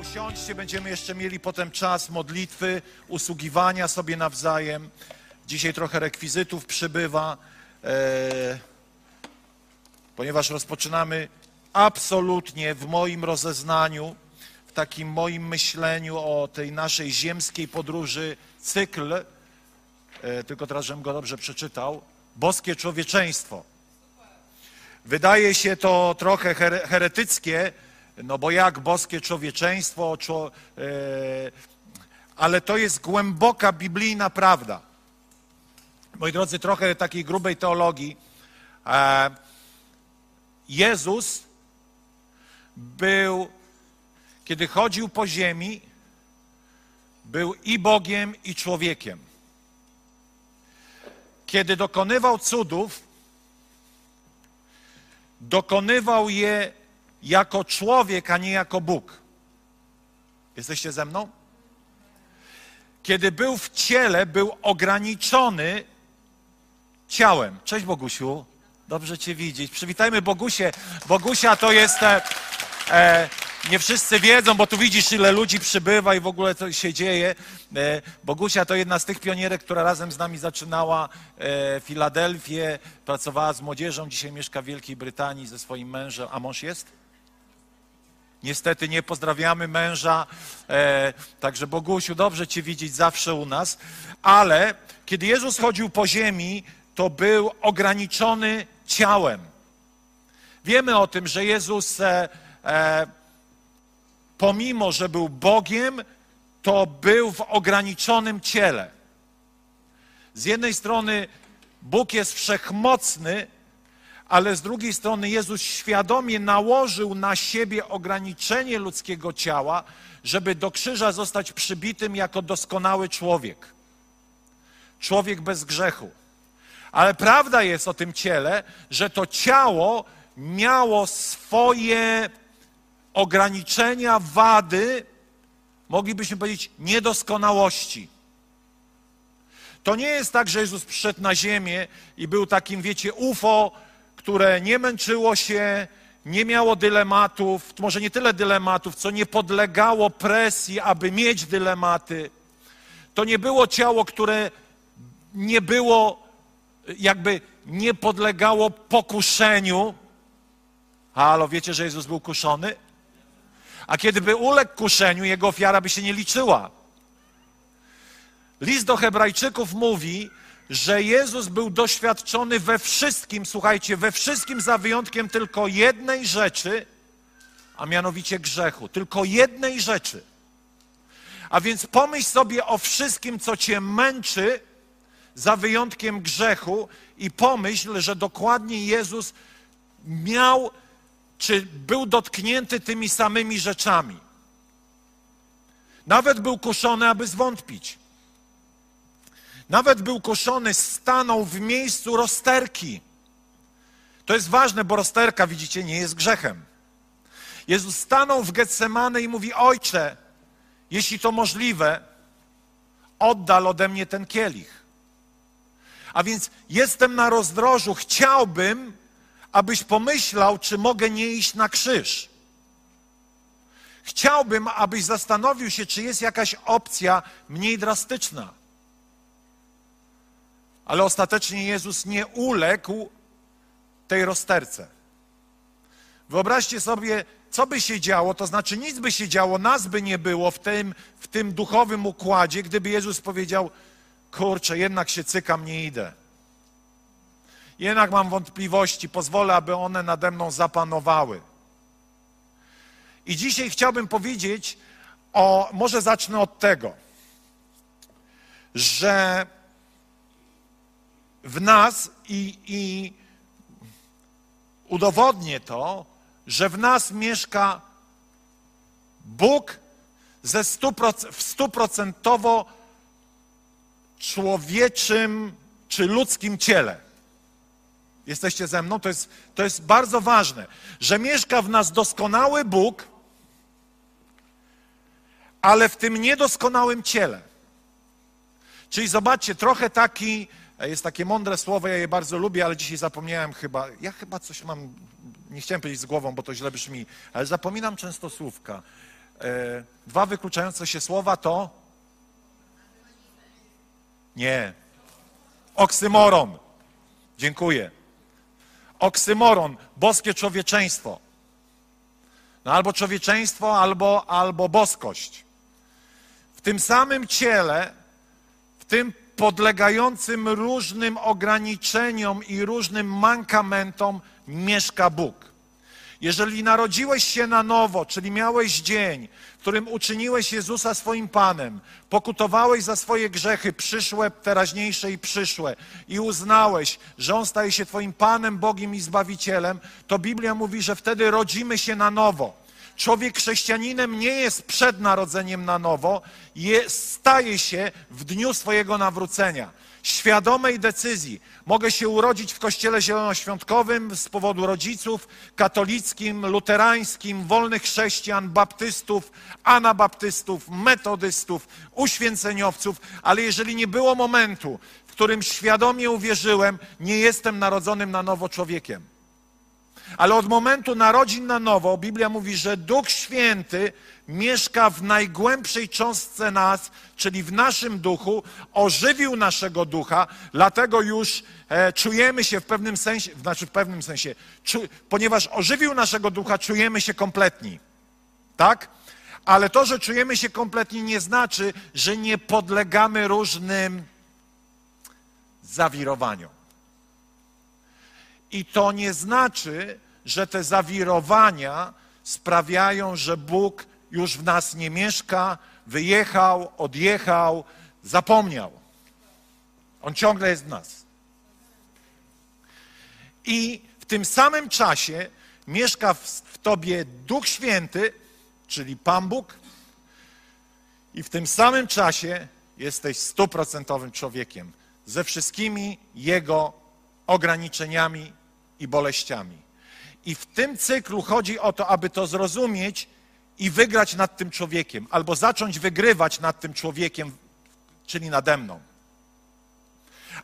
Usiądźcie, będziemy jeszcze mieli potem czas modlitwy, usługiwania sobie nawzajem. Dzisiaj trochę rekwizytów przybywa, e, ponieważ rozpoczynamy absolutnie w moim rozeznaniu, w takim moim myśleniu o tej naszej ziemskiej podróży cykl, e, tylko teraz, żebym go dobrze przeczytał, boskie człowieczeństwo. Wydaje się to trochę here- heretyckie, no bo jak boskie człowieczeństwo, czło, e, ale to jest głęboka biblijna prawda. Moi drodzy, trochę takiej grubej teologii. E, Jezus był, kiedy chodził po ziemi, był i Bogiem, i człowiekiem. Kiedy dokonywał cudów, dokonywał je jako człowiek, a nie jako Bóg. Jesteście ze mną? Kiedy był w ciele, był ograniczony ciałem. Cześć Bogusiu, dobrze Cię widzieć. Przywitajmy Bogusię. Bogusia to jest, e, e, nie wszyscy wiedzą, bo tu widzisz ile ludzi przybywa i w ogóle co się dzieje. E, Bogusia to jedna z tych pionierek, która razem z nami zaczynała e, Filadelfię, pracowała z młodzieżą, dzisiaj mieszka w Wielkiej Brytanii ze swoim mężem. A mąż jest? Niestety nie pozdrawiamy męża, e, także Bogusiu, dobrze Cię widzieć zawsze u nas, ale kiedy Jezus chodził po ziemi, to był ograniczony ciałem. Wiemy o tym, że Jezus, e, e, pomimo że był Bogiem, to był w ograniczonym ciele. Z jednej strony Bóg jest wszechmocny, ale z drugiej strony Jezus świadomie nałożył na siebie ograniczenie ludzkiego ciała, żeby do krzyża zostać przybitym jako doskonały człowiek. Człowiek bez grzechu. Ale prawda jest o tym ciele, że to ciało miało swoje ograniczenia, wady, moglibyśmy powiedzieć niedoskonałości. To nie jest tak, że Jezus przyszedł na ziemię i był takim, wiecie, UFO, które nie męczyło się, nie miało dylematów, może nie tyle dylematów, co nie podlegało presji, aby mieć dylematy. To nie było ciało, które nie było, jakby nie podlegało pokuszeniu. Halo, wiecie, że Jezus był kuszony? A kiedy by uległ kuszeniu, jego ofiara by się nie liczyła. List do Hebrajczyków mówi, że Jezus był doświadczony we wszystkim, słuchajcie, we wszystkim za wyjątkiem tylko jednej rzeczy, a mianowicie grzechu. Tylko jednej rzeczy. A więc pomyśl sobie o wszystkim, co cię męczy, za wyjątkiem grzechu, i pomyśl, że dokładnie Jezus miał, czy był dotknięty tymi samymi rzeczami. Nawet był kuszony, aby zwątpić. Nawet był kuszony, stanął w miejscu rozterki. To jest ważne, bo rozterka, widzicie, nie jest grzechem. Jezus stanął w Getsemane i mówi: Ojcze, jeśli to możliwe, oddal ode mnie ten kielich. A więc jestem na rozdrożu, chciałbym, abyś pomyślał, czy mogę nie iść na krzyż. Chciałbym, abyś zastanowił się, czy jest jakaś opcja mniej drastyczna. Ale ostatecznie Jezus nie uległ tej rozterce. Wyobraźcie sobie, co by się działo, to znaczy nic by się działo, nas by nie było w tym, w tym duchowym układzie, gdyby Jezus powiedział: Kurczę, jednak się cykam, nie idę. Jednak mam wątpliwości, pozwolę, aby one nade mną zapanowały. I dzisiaj chciałbym powiedzieć o, może zacznę od tego, że w nas i, i udowodnię to, że w nas mieszka Bóg ze stuproc- w stuprocentowo człowieczym czy ludzkim ciele. Jesteście ze mną? To jest, to jest bardzo ważne, że mieszka w nas doskonały Bóg, ale w tym niedoskonałym ciele. Czyli zobaczcie, trochę taki, jest takie mądre słowo, ja je bardzo lubię, ale dzisiaj zapomniałem chyba, ja chyba coś mam, nie chciałem powiedzieć z głową, bo to źle brzmi, ale zapominam często słówka. E, dwa wykluczające się słowa to? Nie. Oksymoron. Dziękuję. Oksymoron, boskie człowieczeństwo. No albo człowieczeństwo, albo, albo boskość. W tym samym ciele, w tym podlegającym różnym ograniczeniom i różnym mankamentom mieszka Bóg. Jeżeli narodziłeś się na nowo, czyli miałeś dzień, w którym uczyniłeś Jezusa swoim Panem, pokutowałeś za swoje grzechy, przyszłe, teraźniejsze i przyszłe, i uznałeś, że On staje się Twoim Panem, Bogiem i Zbawicielem, to Biblia mówi, że wtedy rodzimy się na nowo. Człowiek chrześcijaninem nie jest przed narodzeniem na nowo, je, staje się w dniu swojego nawrócenia świadomej decyzji. Mogę się urodzić w kościele zielonoświątkowym z powodu rodziców, katolickim, luterańskim, wolnych chrześcijan, baptystów, anabaptystów, metodystów, uświęceniowców, ale jeżeli nie było momentu, w którym świadomie uwierzyłem, nie jestem narodzonym na nowo człowiekiem. Ale od momentu narodzin na nowo Biblia mówi, że Duch Święty mieszka w najgłębszej cząstce nas, czyli w naszym duchu, ożywił naszego ducha, dlatego już e, czujemy się w pewnym sensie, znaczy w pewnym sensie, czu, ponieważ ożywił naszego ducha, czujemy się kompletni. Tak? Ale to, że czujemy się kompletni, nie znaczy, że nie podlegamy różnym zawirowaniom. I to nie znaczy, że te zawirowania sprawiają, że Bóg już w nas nie mieszka, wyjechał, odjechał, zapomniał. On ciągle jest w nas. I w tym samym czasie mieszka w, w tobie Duch Święty, czyli Pan Bóg, i w tym samym czasie jesteś stuprocentowym człowiekiem ze wszystkimi jego ograniczeniami i boleściami. I w tym cyklu chodzi o to, aby to zrozumieć i wygrać nad tym człowiekiem, albo zacząć wygrywać nad tym człowiekiem, czyli nade mną.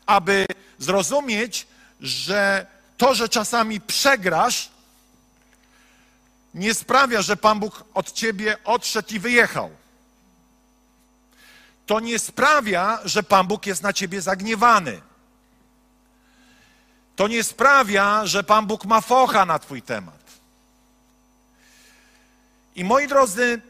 Aby zrozumieć, że to, że czasami przegrasz, nie sprawia, że Pan Bóg od ciebie odszedł i wyjechał. To nie sprawia, że Pan Bóg jest na ciebie zagniewany. To nie sprawia, że Pan Bóg ma focha na Twój temat. I moi drodzy,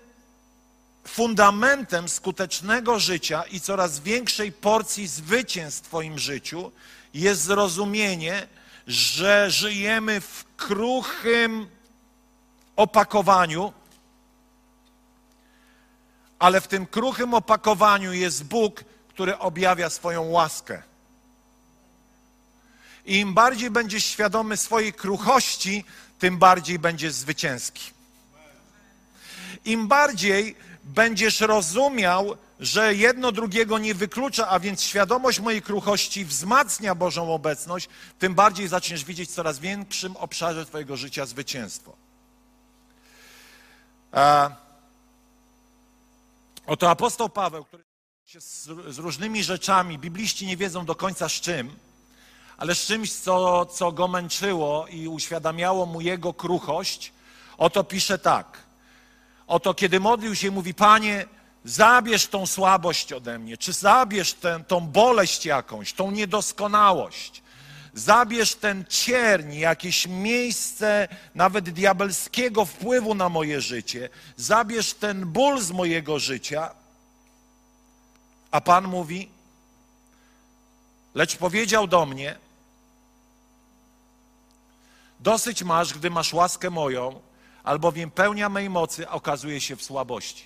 fundamentem skutecznego życia i coraz większej porcji zwycięstw w Twoim życiu jest zrozumienie, że żyjemy w kruchym opakowaniu, ale w tym kruchym opakowaniu jest Bóg, który objawia swoją łaskę. I im bardziej będziesz świadomy swojej kruchości, tym bardziej będziesz zwycięski. Im bardziej będziesz rozumiał, że jedno drugiego nie wyklucza, a więc świadomość mojej kruchości wzmacnia Bożą obecność, tym bardziej zaczniesz widzieć w coraz większym obszarze Twojego życia zwycięstwo. A, oto apostoł Paweł, który się z, różnymi rzeczami, bibliści nie wiedzą do końca z czym, ale z czymś, co, co go męczyło i uświadamiało mu jego kruchość, oto pisze tak. Oto kiedy modlił się, mówi, Panie, zabierz tą słabość ode mnie, czy zabierz tę, tą boleść jakąś, tą niedoskonałość. Zabierz ten cierń, jakieś miejsce nawet diabelskiego wpływu na moje życie. Zabierz ten ból z mojego życia. A Pan mówi, lecz powiedział do mnie, dosyć masz, gdy masz łaskę moją, albowiem pełnia mej mocy okazuje się w słabości.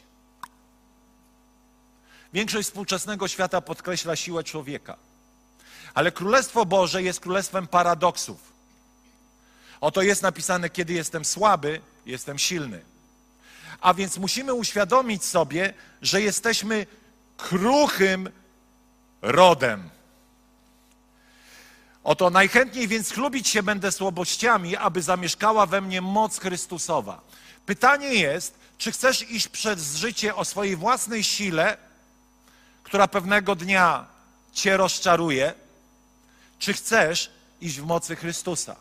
Większość współczesnego świata podkreśla siłę człowieka. Ale Królestwo Boże jest królestwem paradoksów. Oto jest napisane, kiedy jestem słaby, jestem silny. A więc musimy uświadomić sobie, że jesteśmy kruchym rodem. Oto najchętniej więc chlubić się będę słabościami, aby zamieszkała we mnie moc Chrystusowa. Pytanie jest, czy chcesz iść przez życie o swojej własnej sile, która pewnego dnia cię rozczaruje, czy chcesz iść w mocy Chrystusa?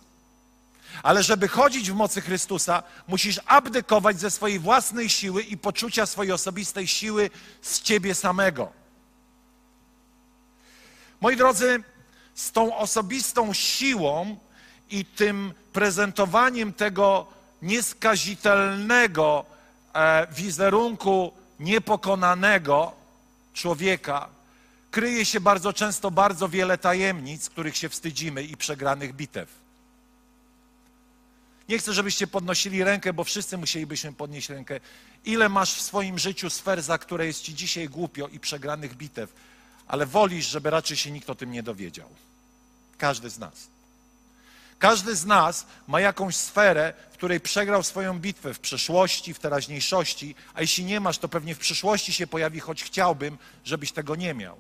Ale żeby chodzić w mocy Chrystusa, musisz abdykować ze swojej własnej siły i poczucia swojej osobistej siły z ciebie samego. Moi drodzy, z tą osobistą siłą i tym prezentowaniem tego nieskazitelnego e, wizerunku niepokonanego człowieka kryje się bardzo często bardzo wiele tajemnic, których się wstydzimy i przegranych bitew. Nie chcę, żebyście podnosili rękę, bo wszyscy musielibyśmy podnieść rękę. Ile masz w swoim życiu sfer, za które jest ci dzisiaj głupio i przegranych bitew, ale wolisz, żeby raczej się nikt o tym nie dowiedział. Każdy z nas. Każdy z nas ma jakąś sferę, w której przegrał swoją bitwę w przeszłości, w teraźniejszości, a jeśli nie masz, to pewnie w przyszłości się pojawi, choć chciałbym, żebyś tego nie miał.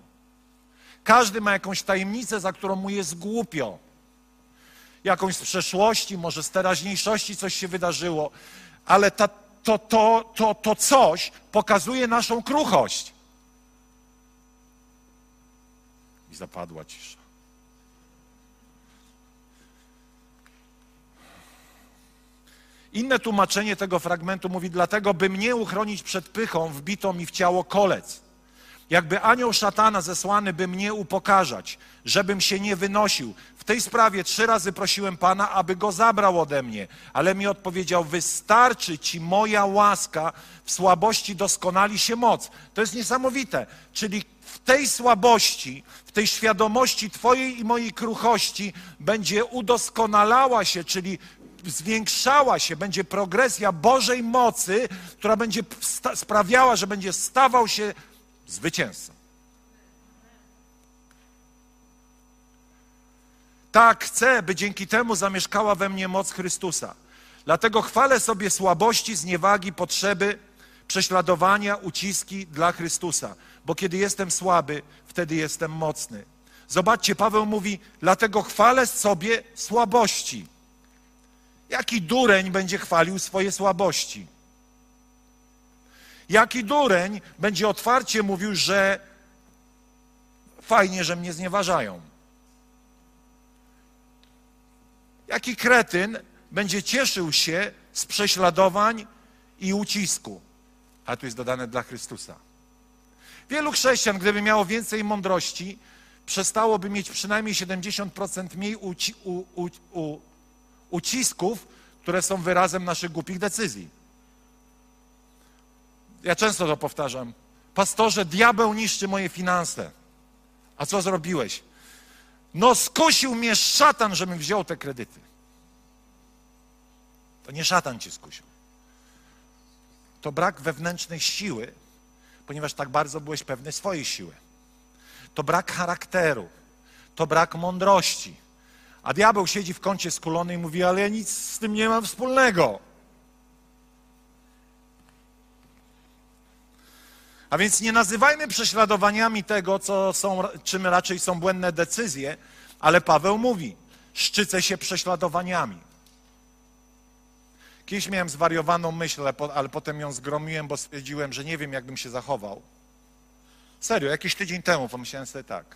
Każdy ma jakąś tajemnicę, za którą mu jest głupio. Jakąś z przeszłości, może z teraźniejszości coś się wydarzyło, ale ta, to, to, to, to coś pokazuje naszą kruchość. I zapadła cisza. Inne tłumaczenie tego fragmentu mówi: Dlatego, by mnie uchronić przed pychą, wbito mi w ciało kolec. Jakby anioł szatana zesłany, by mnie upokarzać, żebym się nie wynosił. W tej sprawie trzy razy prosiłem Pana, aby go zabrał ode mnie, ale mi odpowiedział: Wystarczy ci moja łaska, w słabości doskonali się moc. To jest niesamowite. Czyli w tej słabości, w tej świadomości Twojej i mojej kruchości będzie udoskonalała się, czyli zwiększała się, będzie progresja Bożej mocy, która będzie sprawiała, że będzie stawał się zwycięzcą. Tak chcę, by dzięki temu zamieszkała we mnie moc Chrystusa. Dlatego chwalę sobie słabości, zniewagi, potrzeby, prześladowania, uciski dla Chrystusa. Bo kiedy jestem słaby, wtedy jestem mocny. Zobaczcie, Paweł mówi, dlatego chwalę sobie słabości. Jaki dureń będzie chwalił swoje słabości? Jaki dureń będzie otwarcie mówił, że fajnie, że mnie znieważają? Jaki kretyn będzie cieszył się z prześladowań i ucisku? A tu jest dodane dla Chrystusa. Wielu chrześcijan, gdyby miało więcej mądrości, przestałoby mieć przynajmniej 70% mniej uci, u, u, u, ucisków, które są wyrazem naszych głupich decyzji. Ja często to powtarzam. Pastorze, diabeł niszczy moje finanse. A co zrobiłeś? No, skusił mnie szatan, żebym wziął te kredyty. To nie szatan cię skusił. To brak wewnętrznej siły, ponieważ tak bardzo byłeś pewny swojej siły. To brak charakteru, to brak mądrości. A diabeł siedzi w kącie skulony i mówi, ale ja nic z tym nie mam wspólnego. A więc nie nazywajmy prześladowaniami tego, co są, czym raczej są błędne decyzje, ale Paweł mówi, szczycę się prześladowaniami. Kiedyś miałem zwariowaną myśl, ale potem ją zgromiłem, bo stwierdziłem, że nie wiem, jakbym się zachował. Serio, jakiś tydzień temu pomyślałem sobie tak.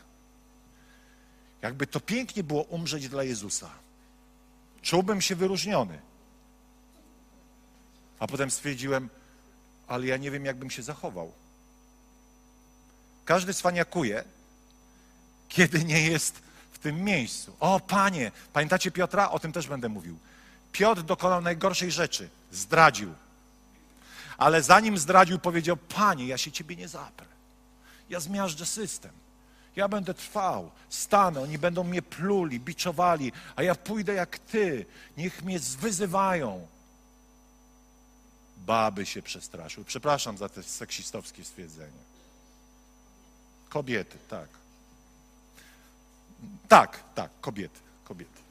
Jakby to pięknie było umrzeć dla Jezusa. Czułbym się wyróżniony. A potem stwierdziłem, ale ja nie wiem, jakbym się zachował. Każdy cwaniakuje, kiedy nie jest w tym miejscu. O, panie, pamiętacie Piotra? O tym też będę mówił. Piotr dokonał najgorszej rzeczy. Zdradził. Ale zanim zdradził, powiedział: Panie, ja się ciebie nie zaprę. Ja zmiażdżę system. Ja będę trwał, stanę, oni będą mnie pluli, biczowali, a ja pójdę jak ty. Niech mnie wyzywają. Baby się przestraszył. Przepraszam za te seksistowskie stwierdzenie. Kobiety, tak. Tak, tak, kobiety, kobiety.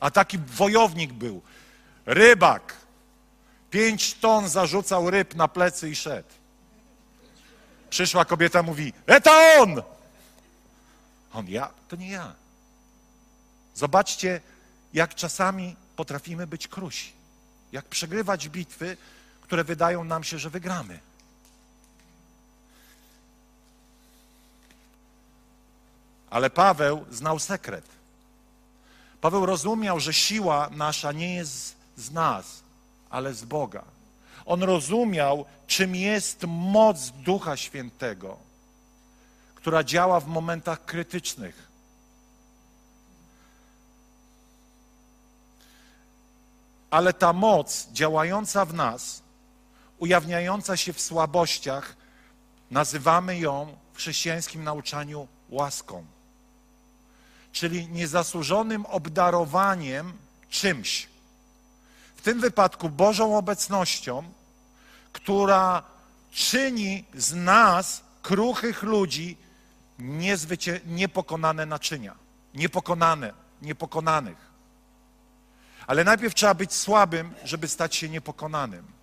A taki wojownik był, rybak. Pięć ton zarzucał ryb na plecy i szedł. Przyszła kobieta, mówi, eta on! On, ja? To nie ja. Zobaczcie, jak czasami potrafimy być krusi. Jak przegrywać bitwy, które wydają nam się, że wygramy. Ale Paweł znał sekret. Paweł rozumiał, że siła nasza nie jest z nas, ale z Boga. On rozumiał, czym jest moc Ducha Świętego, która działa w momentach krytycznych. Ale ta moc działająca w nas, ujawniająca się w słabościach, nazywamy ją w chrześcijańskim nauczaniu łaską czyli niezasłużonym obdarowaniem czymś. Tym wypadku Bożą obecnością, która czyni z nas, kruchych ludzi, niezwycię- niepokonane naczynia. Niepokonane, niepokonanych. Ale najpierw trzeba być słabym, żeby stać się niepokonanym.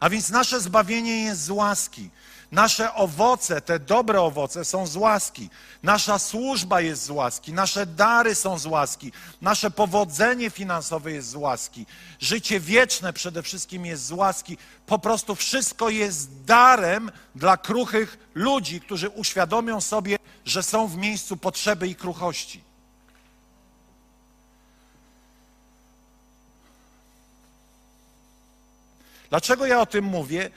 A więc nasze zbawienie jest z łaski. Nasze owoce, te dobre owoce są z łaski. Nasza służba jest z łaski. Nasze dary są z łaski. Nasze powodzenie finansowe jest z łaski. Życie wieczne przede wszystkim jest z łaski. Po prostu wszystko jest darem dla kruchych ludzi, którzy uświadomią sobie, że są w miejscu potrzeby i kruchości. Dlaczego ja o tym mówię?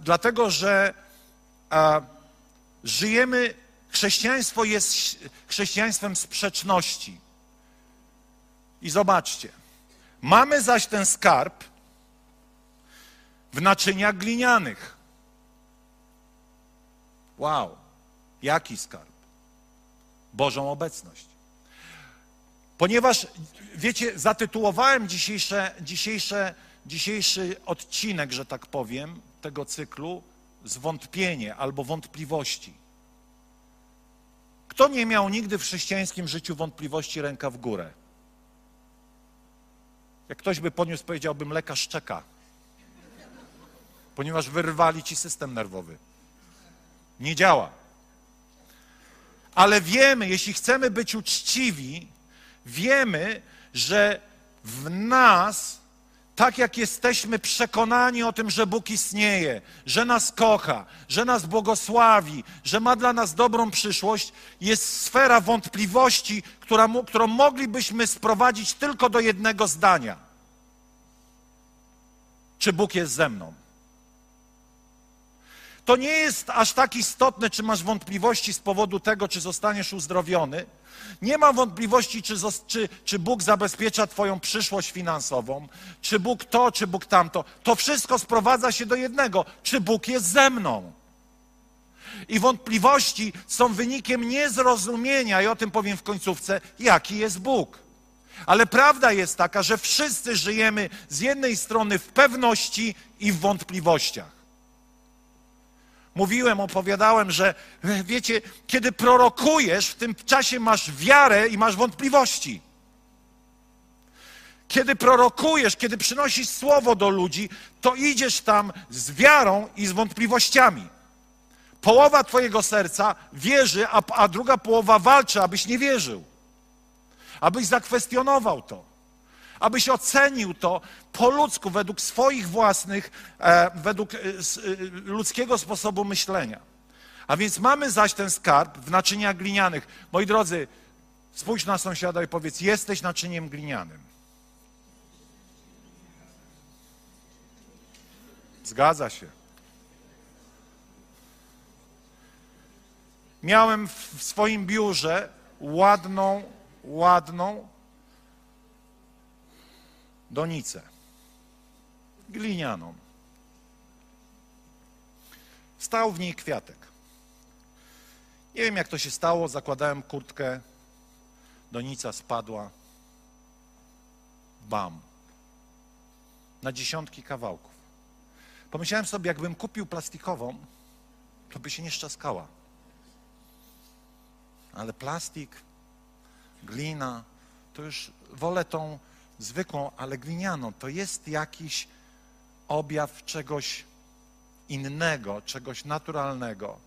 Dlatego, że a, żyjemy, chrześcijaństwo jest chrześcijaństwem sprzeczności. I zobaczcie, mamy zaś ten skarb w naczyniach glinianych. Wow, jaki skarb? Bożą obecność. Ponieważ, wiecie, zatytułowałem dzisiejsze, dzisiejsze, dzisiejszy odcinek, że tak powiem, tego cyklu zwątpienie albo wątpliwości. Kto nie miał nigdy w chrześcijańskim życiu wątpliwości, ręka w górę? Jak ktoś by podniósł, powiedziałbym, lekarz czeka, ponieważ wyrwali ci system nerwowy. Nie działa. Ale wiemy, jeśli chcemy być uczciwi, wiemy, że w nas tak jak jesteśmy przekonani o tym, że Bóg istnieje, że nas kocha, że nas błogosławi, że ma dla nas dobrą przyszłość, jest sfera wątpliwości, która, którą moglibyśmy sprowadzić tylko do jednego zdania. Czy Bóg jest ze mną? To nie jest aż tak istotne, czy masz wątpliwości z powodu tego, czy zostaniesz uzdrowiony. Nie mam wątpliwości, czy, czy, czy Bóg zabezpiecza Twoją przyszłość finansową, czy Bóg to, czy Bóg tamto. To wszystko sprowadza się do jednego: czy Bóg jest ze mną. I wątpliwości są wynikiem niezrozumienia, i o tym powiem w końcówce, jaki jest Bóg. Ale prawda jest taka, że wszyscy żyjemy z jednej strony w pewności i w wątpliwościach. Mówiłem, opowiadałem, że wiecie, kiedy prorokujesz, w tym czasie masz wiarę i masz wątpliwości. Kiedy prorokujesz, kiedy przynosisz słowo do ludzi, to idziesz tam z wiarą i z wątpliwościami. Połowa Twojego serca wierzy, a, a druga połowa walczy, abyś nie wierzył, abyś zakwestionował to abyś ocenił to po ludzku, według swoich własnych, e, według e, e, ludzkiego sposobu myślenia. A więc mamy zaś ten skarb w naczyniach glinianych. Moi drodzy, spójrz na sąsiada i powiedz, jesteś naczyniem glinianym. Zgadza się. Miałem w swoim biurze ładną, ładną, donicę glinianą. Stał w niej kwiatek. Nie wiem, jak to się stało. Zakładałem kurtkę, donica spadła. Bam. Na dziesiątki kawałków. Pomyślałem sobie, jakbym kupił plastikową, to by się nie szczaskała. Ale plastik, glina, to już wolę tą zwykłą, ale glinianą. To jest jakiś objaw czegoś innego, czegoś naturalnego.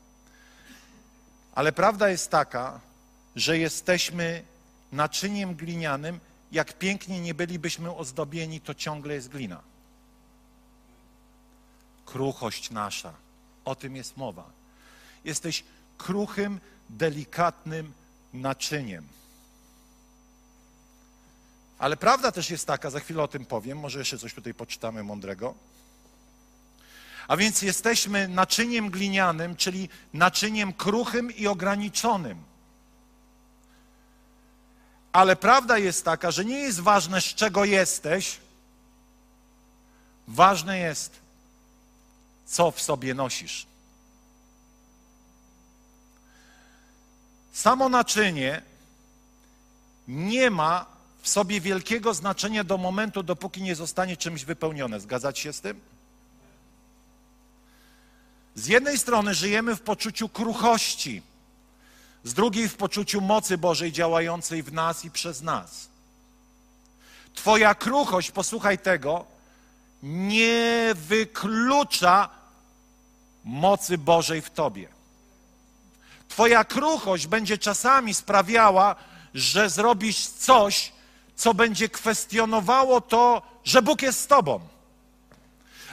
Ale prawda jest taka, że jesteśmy naczyniem glinianym. Jak pięknie nie bylibyśmy ozdobieni, to ciągle jest glina. Kruchość nasza, o tym jest mowa. Jesteś kruchym, delikatnym naczyniem. Ale prawda też jest taka, za chwilę o tym powiem, może jeszcze coś tutaj poczytamy mądrego. A więc jesteśmy naczyniem glinianym, czyli naczyniem kruchym i ograniczonym. Ale prawda jest taka, że nie jest ważne, z czego jesteś, ważne jest, co w sobie nosisz. Samo naczynie nie ma w sobie wielkiego znaczenia do momentu, dopóki nie zostanie czymś wypełnione. Zgadzacie się z tym? Z jednej strony żyjemy w poczuciu kruchości, z drugiej w poczuciu mocy Bożej działającej w nas i przez nas. Twoja kruchość, posłuchaj tego, nie wyklucza mocy Bożej w tobie. Twoja kruchość będzie czasami sprawiała, że zrobisz coś, co będzie kwestionowało to, że Bóg jest z tobą.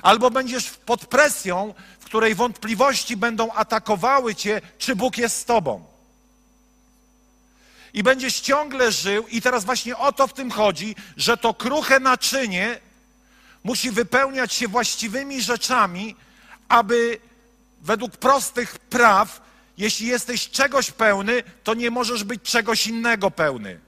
Albo będziesz pod presją, w której wątpliwości będą atakowały cię, czy Bóg jest z tobą. I będziesz ciągle żył, i teraz właśnie o to w tym chodzi, że to kruche naczynie musi wypełniać się właściwymi rzeczami, aby według prostych praw, jeśli jesteś czegoś pełny, to nie możesz być czegoś innego pełny.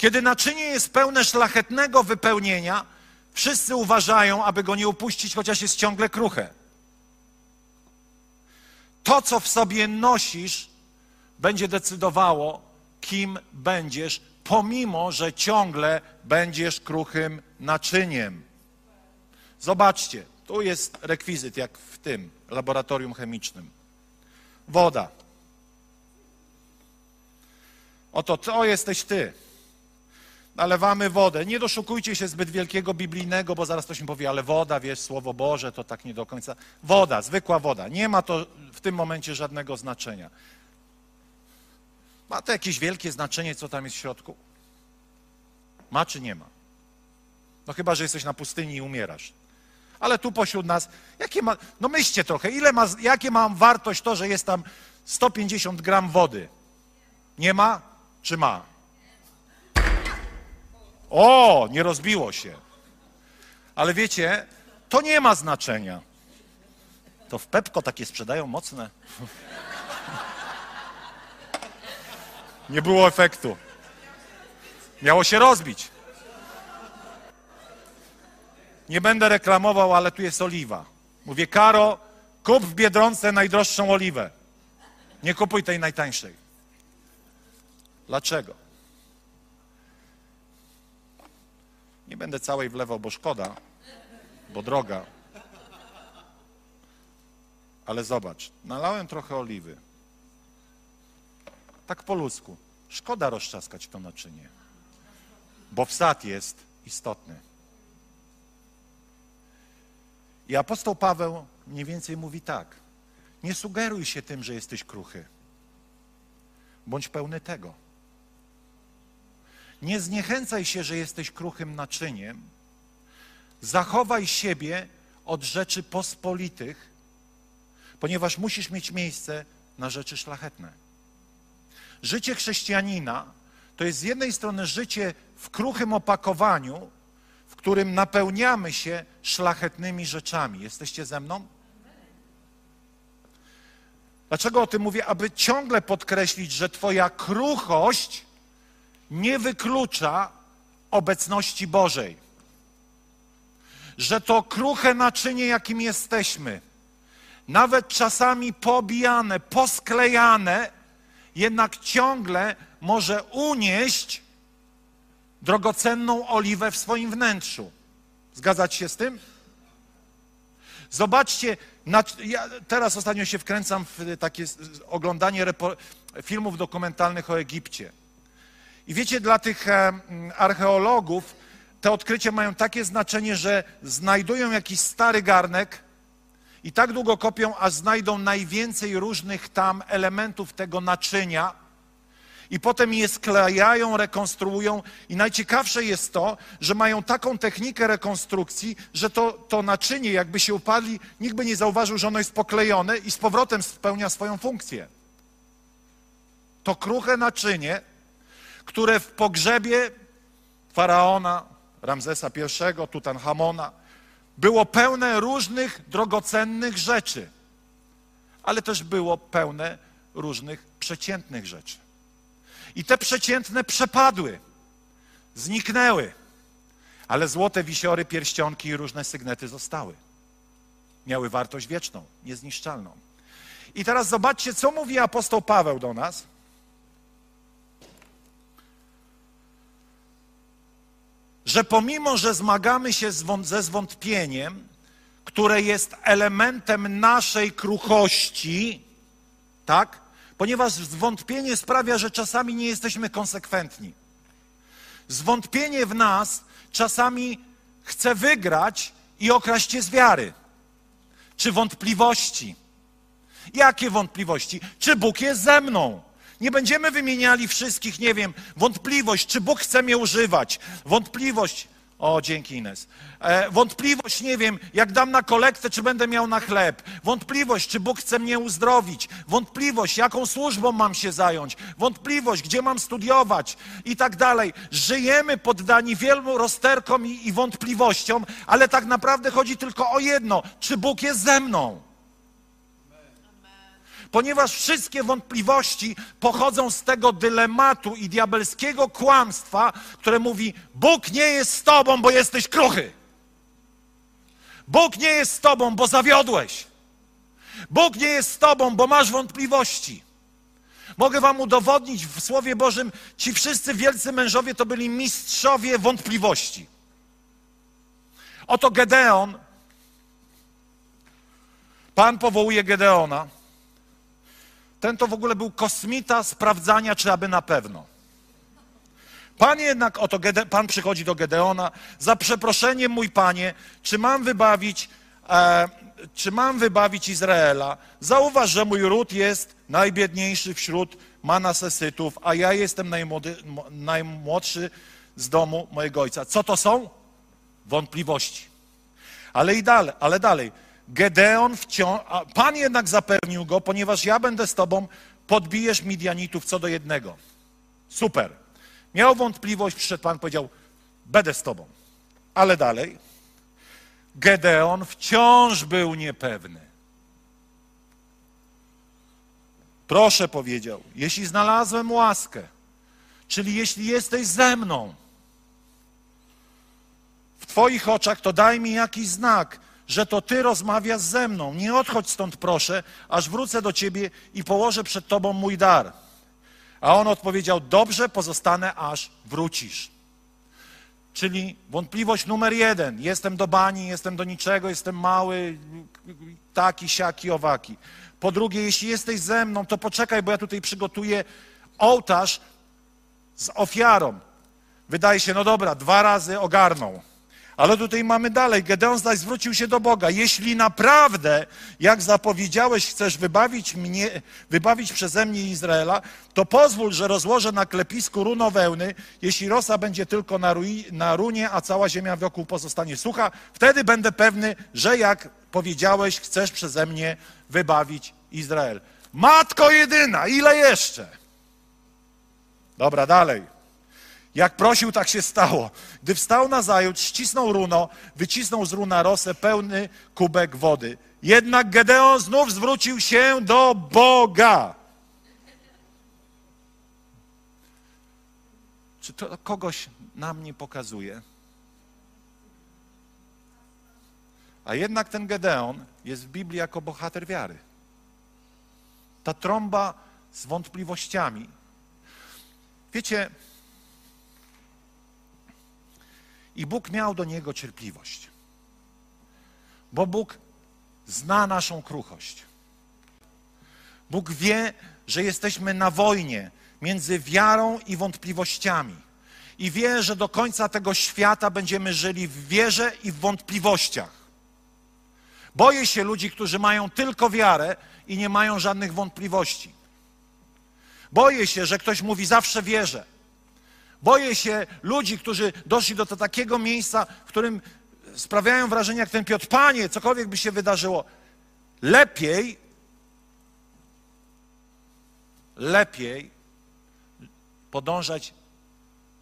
Kiedy naczynie jest pełne szlachetnego wypełnienia, wszyscy uważają, aby go nie upuścić, chociaż jest ciągle kruche. To, co w sobie nosisz, będzie decydowało, kim będziesz, pomimo że ciągle będziesz kruchym naczyniem. Zobaczcie, tu jest rekwizyt, jak w tym laboratorium chemicznym. Woda. Oto to jesteś ty nalewamy wodę. Nie doszukujcie się zbyt wielkiego biblijnego, bo zaraz ktoś mi powie, ale woda, wiesz, Słowo Boże, to tak nie do końca. Woda, zwykła woda. Nie ma to w tym momencie żadnego znaczenia. Ma to jakieś wielkie znaczenie, co tam jest w środku? Ma czy nie ma? No chyba, że jesteś na pustyni i umierasz. Ale tu pośród nas, jakie ma, no myślcie trochę, ile ma, jakie ma wartość to, że jest tam 150 gram wody? Nie ma czy ma? O, nie rozbiło się. Ale wiecie, to nie ma znaczenia. To w Pepko takie sprzedają mocne. Nie było efektu. Miało się rozbić. Nie będę reklamował, ale tu jest oliwa. Mówię, Karo, kup w Biedronce najdroższą oliwę. Nie kupuj tej najtańszej. Dlaczego? Nie będę całej wlewał, bo szkoda, bo droga. Ale zobacz, nalałem trochę oliwy. Tak po ludzku. Szkoda rozczaskać to naczynie, bo wsad jest istotny. I apostoł Paweł mniej więcej mówi tak. Nie sugeruj się tym, że jesteś kruchy. Bądź pełny tego. Nie zniechęcaj się, że jesteś kruchym naczyniem. Zachowaj siebie od rzeczy pospolitych, ponieważ musisz mieć miejsce na rzeczy szlachetne. Życie chrześcijanina to jest z jednej strony życie w kruchym opakowaniu, w którym napełniamy się szlachetnymi rzeczami. Jesteście ze mną? Dlaczego o tym mówię? Aby ciągle podkreślić, że Twoja kruchość nie wyklucza obecności Bożej. Że to kruche naczynie, jakim jesteśmy, nawet czasami pobijane, posklejane, jednak ciągle może unieść drogocenną oliwę w swoim wnętrzu. Zgadzać się z tym? Zobaczcie, ja teraz ostatnio się wkręcam w takie oglądanie filmów dokumentalnych o Egipcie. I wiecie, dla tych e, archeologów te odkrycia mają takie znaczenie, że znajdują jakiś stary garnek, i tak długo kopią, aż znajdą najwięcej różnych tam elementów tego naczynia, i potem je sklejają, rekonstruują. I najciekawsze jest to, że mają taką technikę rekonstrukcji, że to, to naczynie, jakby się upadli, nikt by nie zauważył, że ono jest poklejone i z powrotem spełnia swoją funkcję. To kruche naczynie, które w pogrzebie faraona, Ramzesa I, Tutanchamona, było pełne różnych drogocennych rzeczy, ale też było pełne różnych przeciętnych rzeczy. I te przeciętne przepadły, zniknęły, ale złote wisiory, pierścionki i różne sygnety zostały. Miały wartość wieczną, niezniszczalną. I teraz zobaczcie, co mówi apostoł Paweł do nas. Że pomimo, że zmagamy się ze zwątpieniem, które jest elementem naszej kruchości, tak? ponieważ zwątpienie sprawia, że czasami nie jesteśmy konsekwentni. Zwątpienie w nas czasami chce wygrać i okraść cię z wiary. Czy wątpliwości? Jakie wątpliwości? Czy Bóg jest ze mną? Nie będziemy wymieniali wszystkich, nie wiem, wątpliwość, czy Bóg chce mnie używać, wątpliwość, o, dzięki Ines. E, wątpliwość, nie wiem, jak dam na kolektę, czy będę miał na chleb. Wątpliwość, czy Bóg chce mnie uzdrowić. Wątpliwość, jaką służbą mam się zająć. Wątpliwość, gdzie mam studiować i tak dalej. Żyjemy poddani wielu rozterkom i, i wątpliwościom, ale tak naprawdę chodzi tylko o jedno. Czy Bóg jest ze mną? Ponieważ wszystkie wątpliwości pochodzą z tego dylematu i diabelskiego kłamstwa, które mówi: Bóg nie jest z tobą, bo jesteś kruchy. Bóg nie jest z tobą, bo zawiodłeś. Bóg nie jest z tobą, bo masz wątpliwości. Mogę wam udowodnić w Słowie Bożym, ci wszyscy wielcy mężowie to byli mistrzowie wątpliwości. Oto Gedeon. Pan powołuje Gedeona. Ten to w ogóle był kosmita sprawdzania, czy aby na pewno. Pan jednak, oto Gede, Pan przychodzi do Gedeona, za przeproszeniem mój Panie, czy mam wybawić, e, czy mam wybawić Izraela? Zauważ, że mój ród jest najbiedniejszy wśród Manasesytów, a ja jestem najmłody, najmłodszy z domu mojego ojca. Co to są? Wątpliwości. Ale i dalej, ale dalej. Gedeon wciąż, Pan jednak zapewnił go, ponieważ ja będę z tobą, podbijesz Midianitów co do jednego. Super. Miał wątpliwość, przyszedł Pan, powiedział, będę z tobą. Ale dalej, Gedeon wciąż był niepewny. Proszę, powiedział, jeśli znalazłem łaskę, czyli jeśli jesteś ze mną, w Twoich oczach, to daj mi jakiś znak, że to Ty rozmawiasz ze mną. Nie odchodź stąd, proszę, aż wrócę do Ciebie i położę przed Tobą mój dar. A on odpowiedział: Dobrze, pozostanę, aż wrócisz. Czyli wątpliwość numer jeden: jestem do bani, jestem do niczego, jestem mały, taki, siaki, owaki. Po drugie, jeśli jesteś ze mną, to poczekaj, bo ja tutaj przygotuję ołtarz z ofiarą. Wydaje się, no dobra, dwa razy ogarnął. Ale tutaj mamy dalej. Gedeon zaś zwrócił się do Boga. Jeśli naprawdę, jak zapowiedziałeś, chcesz wybawić mnie, wybawić przeze mnie Izraela, to pozwól, że rozłożę na klepisku runo wełny, jeśli rosa będzie tylko na, na runie, a cała ziemia wokół pozostanie sucha, wtedy będę pewny, że jak powiedziałeś, chcesz przeze mnie wybawić Izrael. Matko jedyna, ile jeszcze? Dobra, dalej. Jak prosił, tak się stało. Gdy wstał na zajutrz, ścisnął runo, wycisnął z runa rosę pełny kubek wody. Jednak Gedeon znów zwrócił się do Boga. Czy to kogoś nam nie pokazuje? A jednak ten Gedeon jest w Biblii jako bohater wiary. Ta trąba z wątpliwościami. Wiecie, I Bóg miał do niego cierpliwość, bo Bóg zna naszą kruchość. Bóg wie, że jesteśmy na wojnie między wiarą i wątpliwościami. I wie, że do końca tego świata będziemy żyli w wierze i w wątpliwościach. Boję się ludzi, którzy mają tylko wiarę i nie mają żadnych wątpliwości. Boję się, że ktoś mówi zawsze wierzę. Boję się ludzi, którzy doszli do takiego miejsca, w którym sprawiają wrażenie jak ten Piotr. Panie, cokolwiek by się wydarzyło, lepiej, lepiej podążać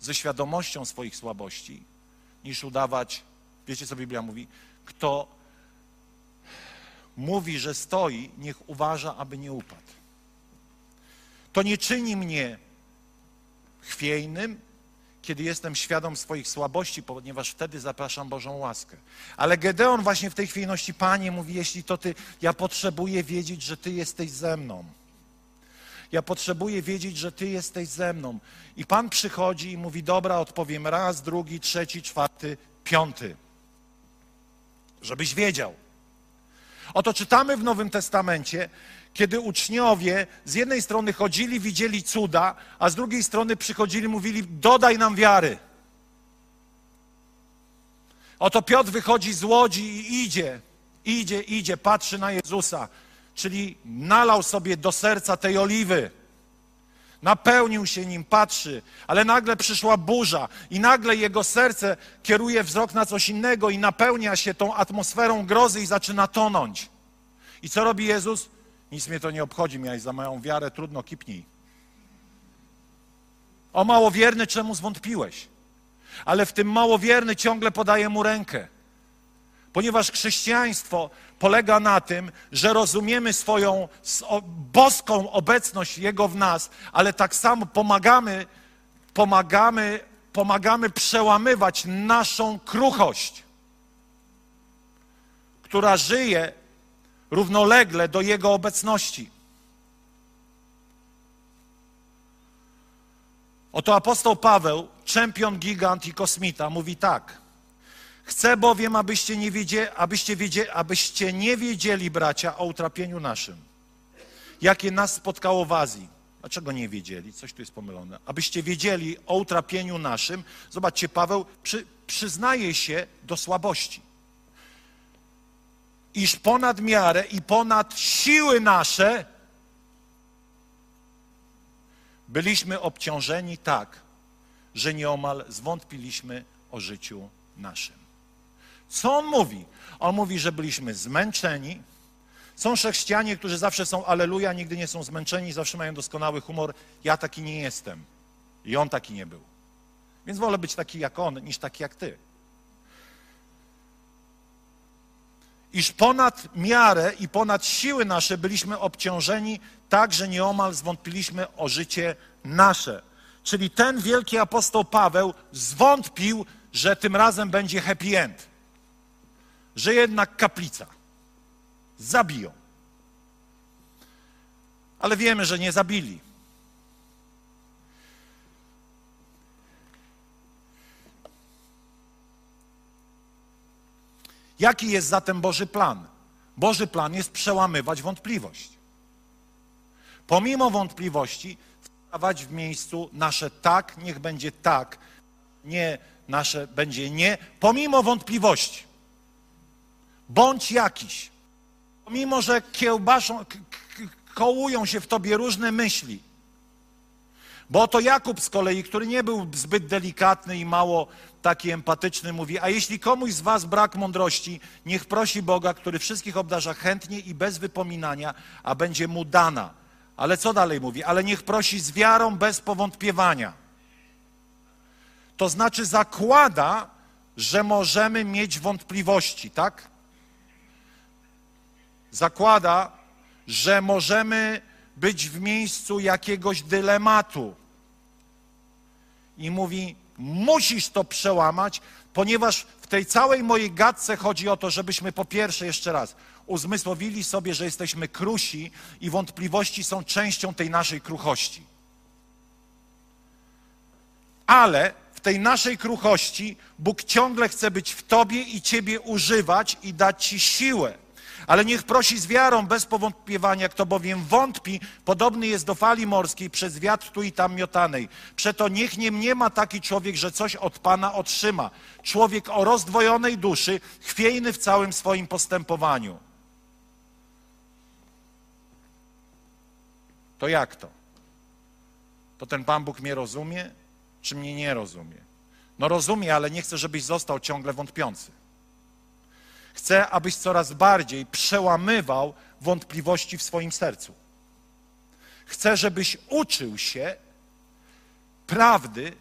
ze świadomością swoich słabości, niż udawać, wiecie co Biblia mówi, kto mówi, że stoi, niech uważa, aby nie upadł. To nie czyni mnie chwiejnym, kiedy jestem świadom swoich słabości, ponieważ wtedy zapraszam Bożą łaskę. Ale Gedeon właśnie w tej chwiejności, Panie, mówi, jeśli to Ty, ja potrzebuję wiedzieć, że Ty jesteś ze mną. Ja potrzebuję wiedzieć, że Ty jesteś ze mną. I Pan przychodzi i mówi, dobra, odpowiem raz, drugi, trzeci, czwarty, piąty. Żebyś wiedział. Oto czytamy w Nowym Testamencie, kiedy uczniowie z jednej strony chodzili, widzieli cuda, a z drugiej strony przychodzili, mówili: Dodaj nam wiary. Oto Piotr wychodzi z łodzi i idzie, idzie, idzie, patrzy na Jezusa, czyli nalał sobie do serca tej oliwy. Napełnił się nim, patrzy, ale nagle przyszła burza i nagle jego serce kieruje wzrok na coś innego i napełnia się tą atmosferą grozy i zaczyna tonąć. I co robi Jezus? Nic mnie to nie obchodzi, miałeś za moją wiarę, trudno, kipnij. O małowierny, czemu zwątpiłeś? Ale w tym małowierny ciągle podaje mu rękę. Ponieważ chrześcijaństwo polega na tym, że rozumiemy swoją boską obecność Jego w nas, ale tak samo pomagamy, pomagamy, pomagamy przełamywać naszą kruchość, która żyje równolegle do Jego obecności. Oto apostoł Paweł, czempion, gigant i kosmita, mówi tak. Chcę bowiem, abyście nie, wiedzieli, abyście, wiedzieli, abyście nie wiedzieli, bracia, o utrapieniu naszym, jakie nas spotkało w Azji. Dlaczego nie wiedzieli? Coś tu jest pomylone. Abyście wiedzieli o utrapieniu naszym. Zobaczcie, Paweł przy, przyznaje się do słabości iż ponad miarę i ponad siły nasze byliśmy obciążeni tak, że nieomal zwątpiliśmy o życiu naszym. Co on mówi? On mówi, że byliśmy zmęczeni. Są chrześcijanie, którzy zawsze są aleluja, nigdy nie są zmęczeni, zawsze mają doskonały humor. Ja taki nie jestem. I on taki nie był. Więc wolę być taki jak on, niż taki jak ty. Iż ponad miarę i ponad siły nasze byliśmy obciążeni tak, że nieomal zwątpiliśmy o życie nasze. Czyli ten wielki apostoł Paweł zwątpił, że tym razem będzie happy end. Że jednak kaplica. Zabiją. Ale wiemy, że nie zabili. Jaki jest zatem Boży plan? Boży plan jest przełamywać wątpliwość. Pomimo wątpliwości, stawać w miejscu nasze tak, niech będzie tak, nie nasze będzie nie, pomimo wątpliwości. Bądź jakiś. Pomimo, że kiełbaszą, kołują się w tobie różne myśli. Bo oto Jakub z kolei, który nie był zbyt delikatny i mało taki empatyczny, mówi: A jeśli komuś z Was brak mądrości, niech prosi Boga, który wszystkich obdarza chętnie i bez wypominania, a będzie mu dana. Ale co dalej mówi? Ale niech prosi z wiarą, bez powątpiewania. To znaczy zakłada, że możemy mieć wątpliwości, tak? Zakłada, że możemy być w miejscu jakiegoś dylematu. I mówi: Musisz to przełamać, ponieważ w tej całej mojej gadce chodzi o to, żebyśmy po pierwsze, jeszcze raz, uzmysłowili sobie, że jesteśmy krusi i wątpliwości są częścią tej naszej kruchości. Ale w tej naszej kruchości Bóg ciągle chce być w Tobie i Ciebie używać i dać Ci siłę. Ale niech prosi z wiarą, bez powątpiewania, kto bowiem wątpi, podobny jest do fali morskiej, przez wiatr tu i tam miotanej. Przeto niech nie mniema taki człowiek, że coś od Pana otrzyma. Człowiek o rozdwojonej duszy, chwiejny w całym swoim postępowaniu. To jak to? To ten Pan Bóg mnie rozumie, czy mnie nie rozumie? No rozumie, ale nie chcę, żebyś został ciągle wątpiący. Chcę, abyś coraz bardziej przełamywał wątpliwości w swoim sercu. Chcę, żebyś uczył się prawdy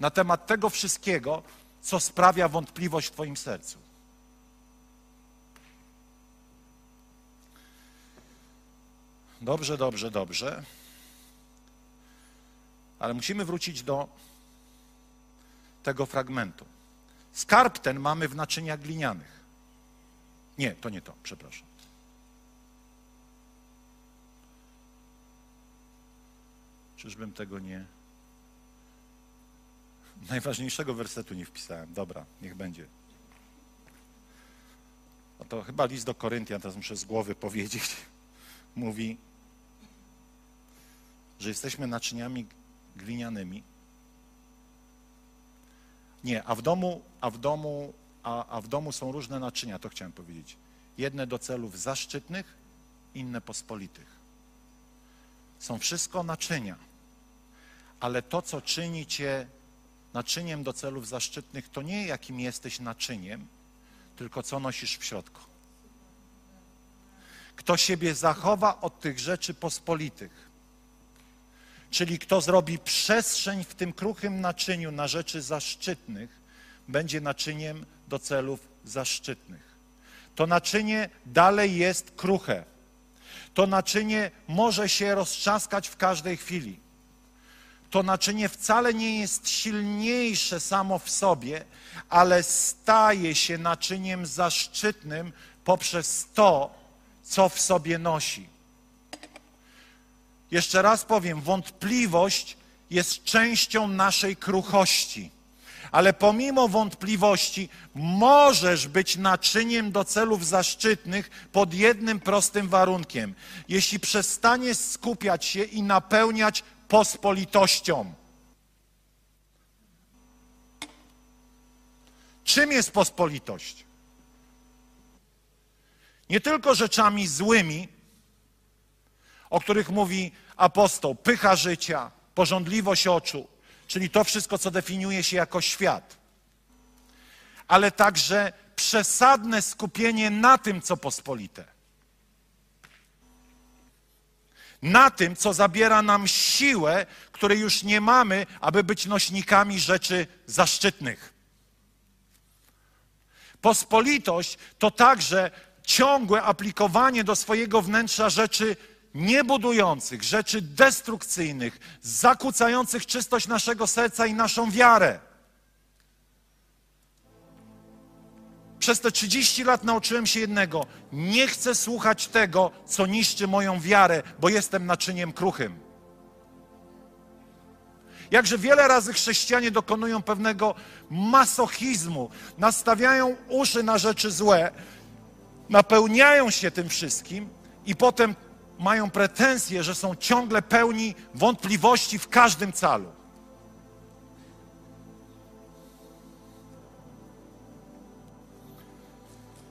na temat tego wszystkiego, co sprawia wątpliwość w Twoim sercu. Dobrze, dobrze, dobrze. Ale musimy wrócić do tego fragmentu. Skarb ten mamy w naczyniach glinianych. Nie, to nie to, przepraszam. Czyżbym tego nie. Najważniejszego wersetu nie wpisałem. Dobra, niech będzie. No to chyba list do Koryntian, teraz muszę z głowy powiedzieć. Mówi, że jesteśmy naczyniami glinianymi. Nie, a w domu, a w domu, a, a w domu są różne naczynia, to chciałem powiedzieć. Jedne do celów zaszczytnych, inne pospolitych. Są wszystko naczynia, ale to, co czyni cię naczyniem do celów zaszczytnych, to nie jakim jesteś naczyniem, tylko co nosisz w środku. Kto siebie zachowa od tych rzeczy pospolitych, Czyli kto zrobi przestrzeń w tym kruchym naczyniu na rzeczy zaszczytnych, będzie naczyniem do celów zaszczytnych. To naczynie dalej jest kruche. To naczynie może się roztrzaskać w każdej chwili. To naczynie wcale nie jest silniejsze samo w sobie, ale staje się naczyniem zaszczytnym poprzez to, co w sobie nosi. Jeszcze raz powiem, wątpliwość jest częścią naszej kruchości. Ale pomimo wątpliwości możesz być naczyniem do celów zaszczytnych pod jednym prostym warunkiem. Jeśli przestaniesz skupiać się i napełniać pospolitością. Czym jest pospolitość? Nie tylko rzeczami złymi, o których mówi apostoł, pycha życia, porządliwość oczu, czyli to wszystko, co definiuje się jako świat, ale także przesadne skupienie na tym, co pospolite. Na tym, co zabiera nam siłę, której już nie mamy, aby być nośnikami rzeczy zaszczytnych. Pospolitość to także ciągłe aplikowanie do swojego wnętrza rzeczy niebudujących, rzeczy destrukcyjnych, zakłócających czystość naszego serca i naszą wiarę. Przez te 30 lat nauczyłem się jednego: nie chcę słuchać tego, co niszczy moją wiarę, bo jestem naczyniem kruchym. Jakże wiele razy chrześcijanie dokonują pewnego masochizmu, nastawiają uszy na rzeczy złe, napełniają się tym wszystkim i potem mają pretensje, że są ciągle pełni wątpliwości w każdym calu.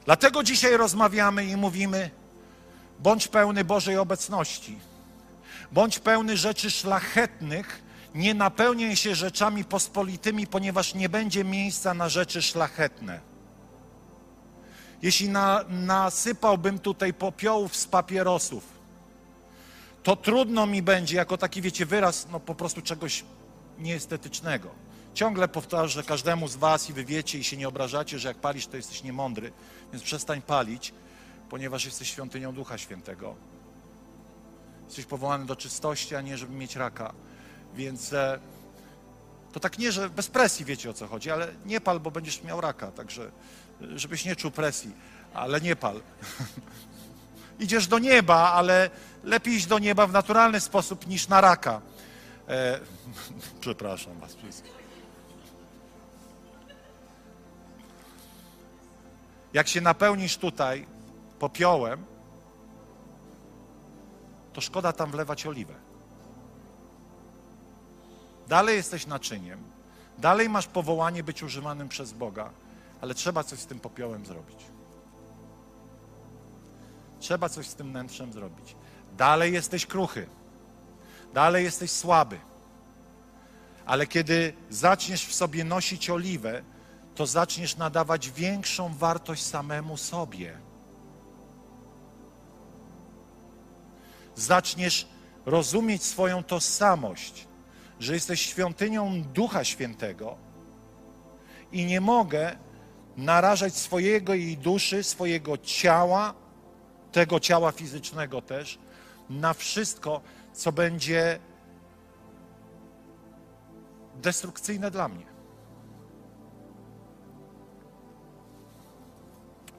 Dlatego dzisiaj rozmawiamy i mówimy: bądź pełny Bożej obecności, bądź pełny rzeczy szlachetnych, nie napełniaj się rzeczami pospolitymi, ponieważ nie będzie miejsca na rzeczy szlachetne. Jeśli na, nasypałbym tutaj popiołów z papierosów, to trudno mi będzie, jako taki, wiecie, wyraz, no po prostu czegoś nieestetycznego. Ciągle powtarzę każdemu z was i wy wiecie i się nie obrażacie, że jak palisz, to jesteś niemądry, więc przestań palić, ponieważ jesteś świątynią Ducha Świętego. Jesteś powołany do czystości, a nie żeby mieć raka. Więc e, to tak nie, że bez presji wiecie o co chodzi, ale nie pal, bo będziesz miał raka, także e, żebyś nie czuł presji, ale nie pal. Idziesz do nieba, ale lepiej iść do nieba w naturalny sposób niż na raka. E, przepraszam Was wszystkich. Jak się napełnisz tutaj, popiołem, to szkoda tam wlewać oliwę. Dalej jesteś naczyniem, dalej masz powołanie być używanym przez Boga, ale trzeba coś z tym popiołem zrobić. Trzeba coś z tym wnętrzem zrobić. Dalej jesteś kruchy, dalej jesteś słaby. Ale kiedy zaczniesz w sobie nosić oliwę, to zaczniesz nadawać większą wartość samemu sobie. Zaczniesz rozumieć swoją tożsamość, że jesteś świątynią Ducha Świętego i nie mogę narażać swojego i duszy, swojego ciała, tego ciała fizycznego też, na wszystko, co będzie destrukcyjne dla mnie.